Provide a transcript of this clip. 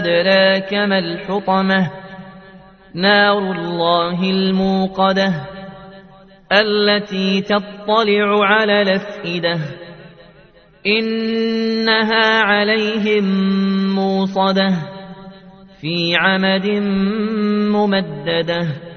أدراك ما الحطمة؟ نار الله الموقدة التي تطلع على الأفئدة. إنها عليهم موصدة في عمد ممددة.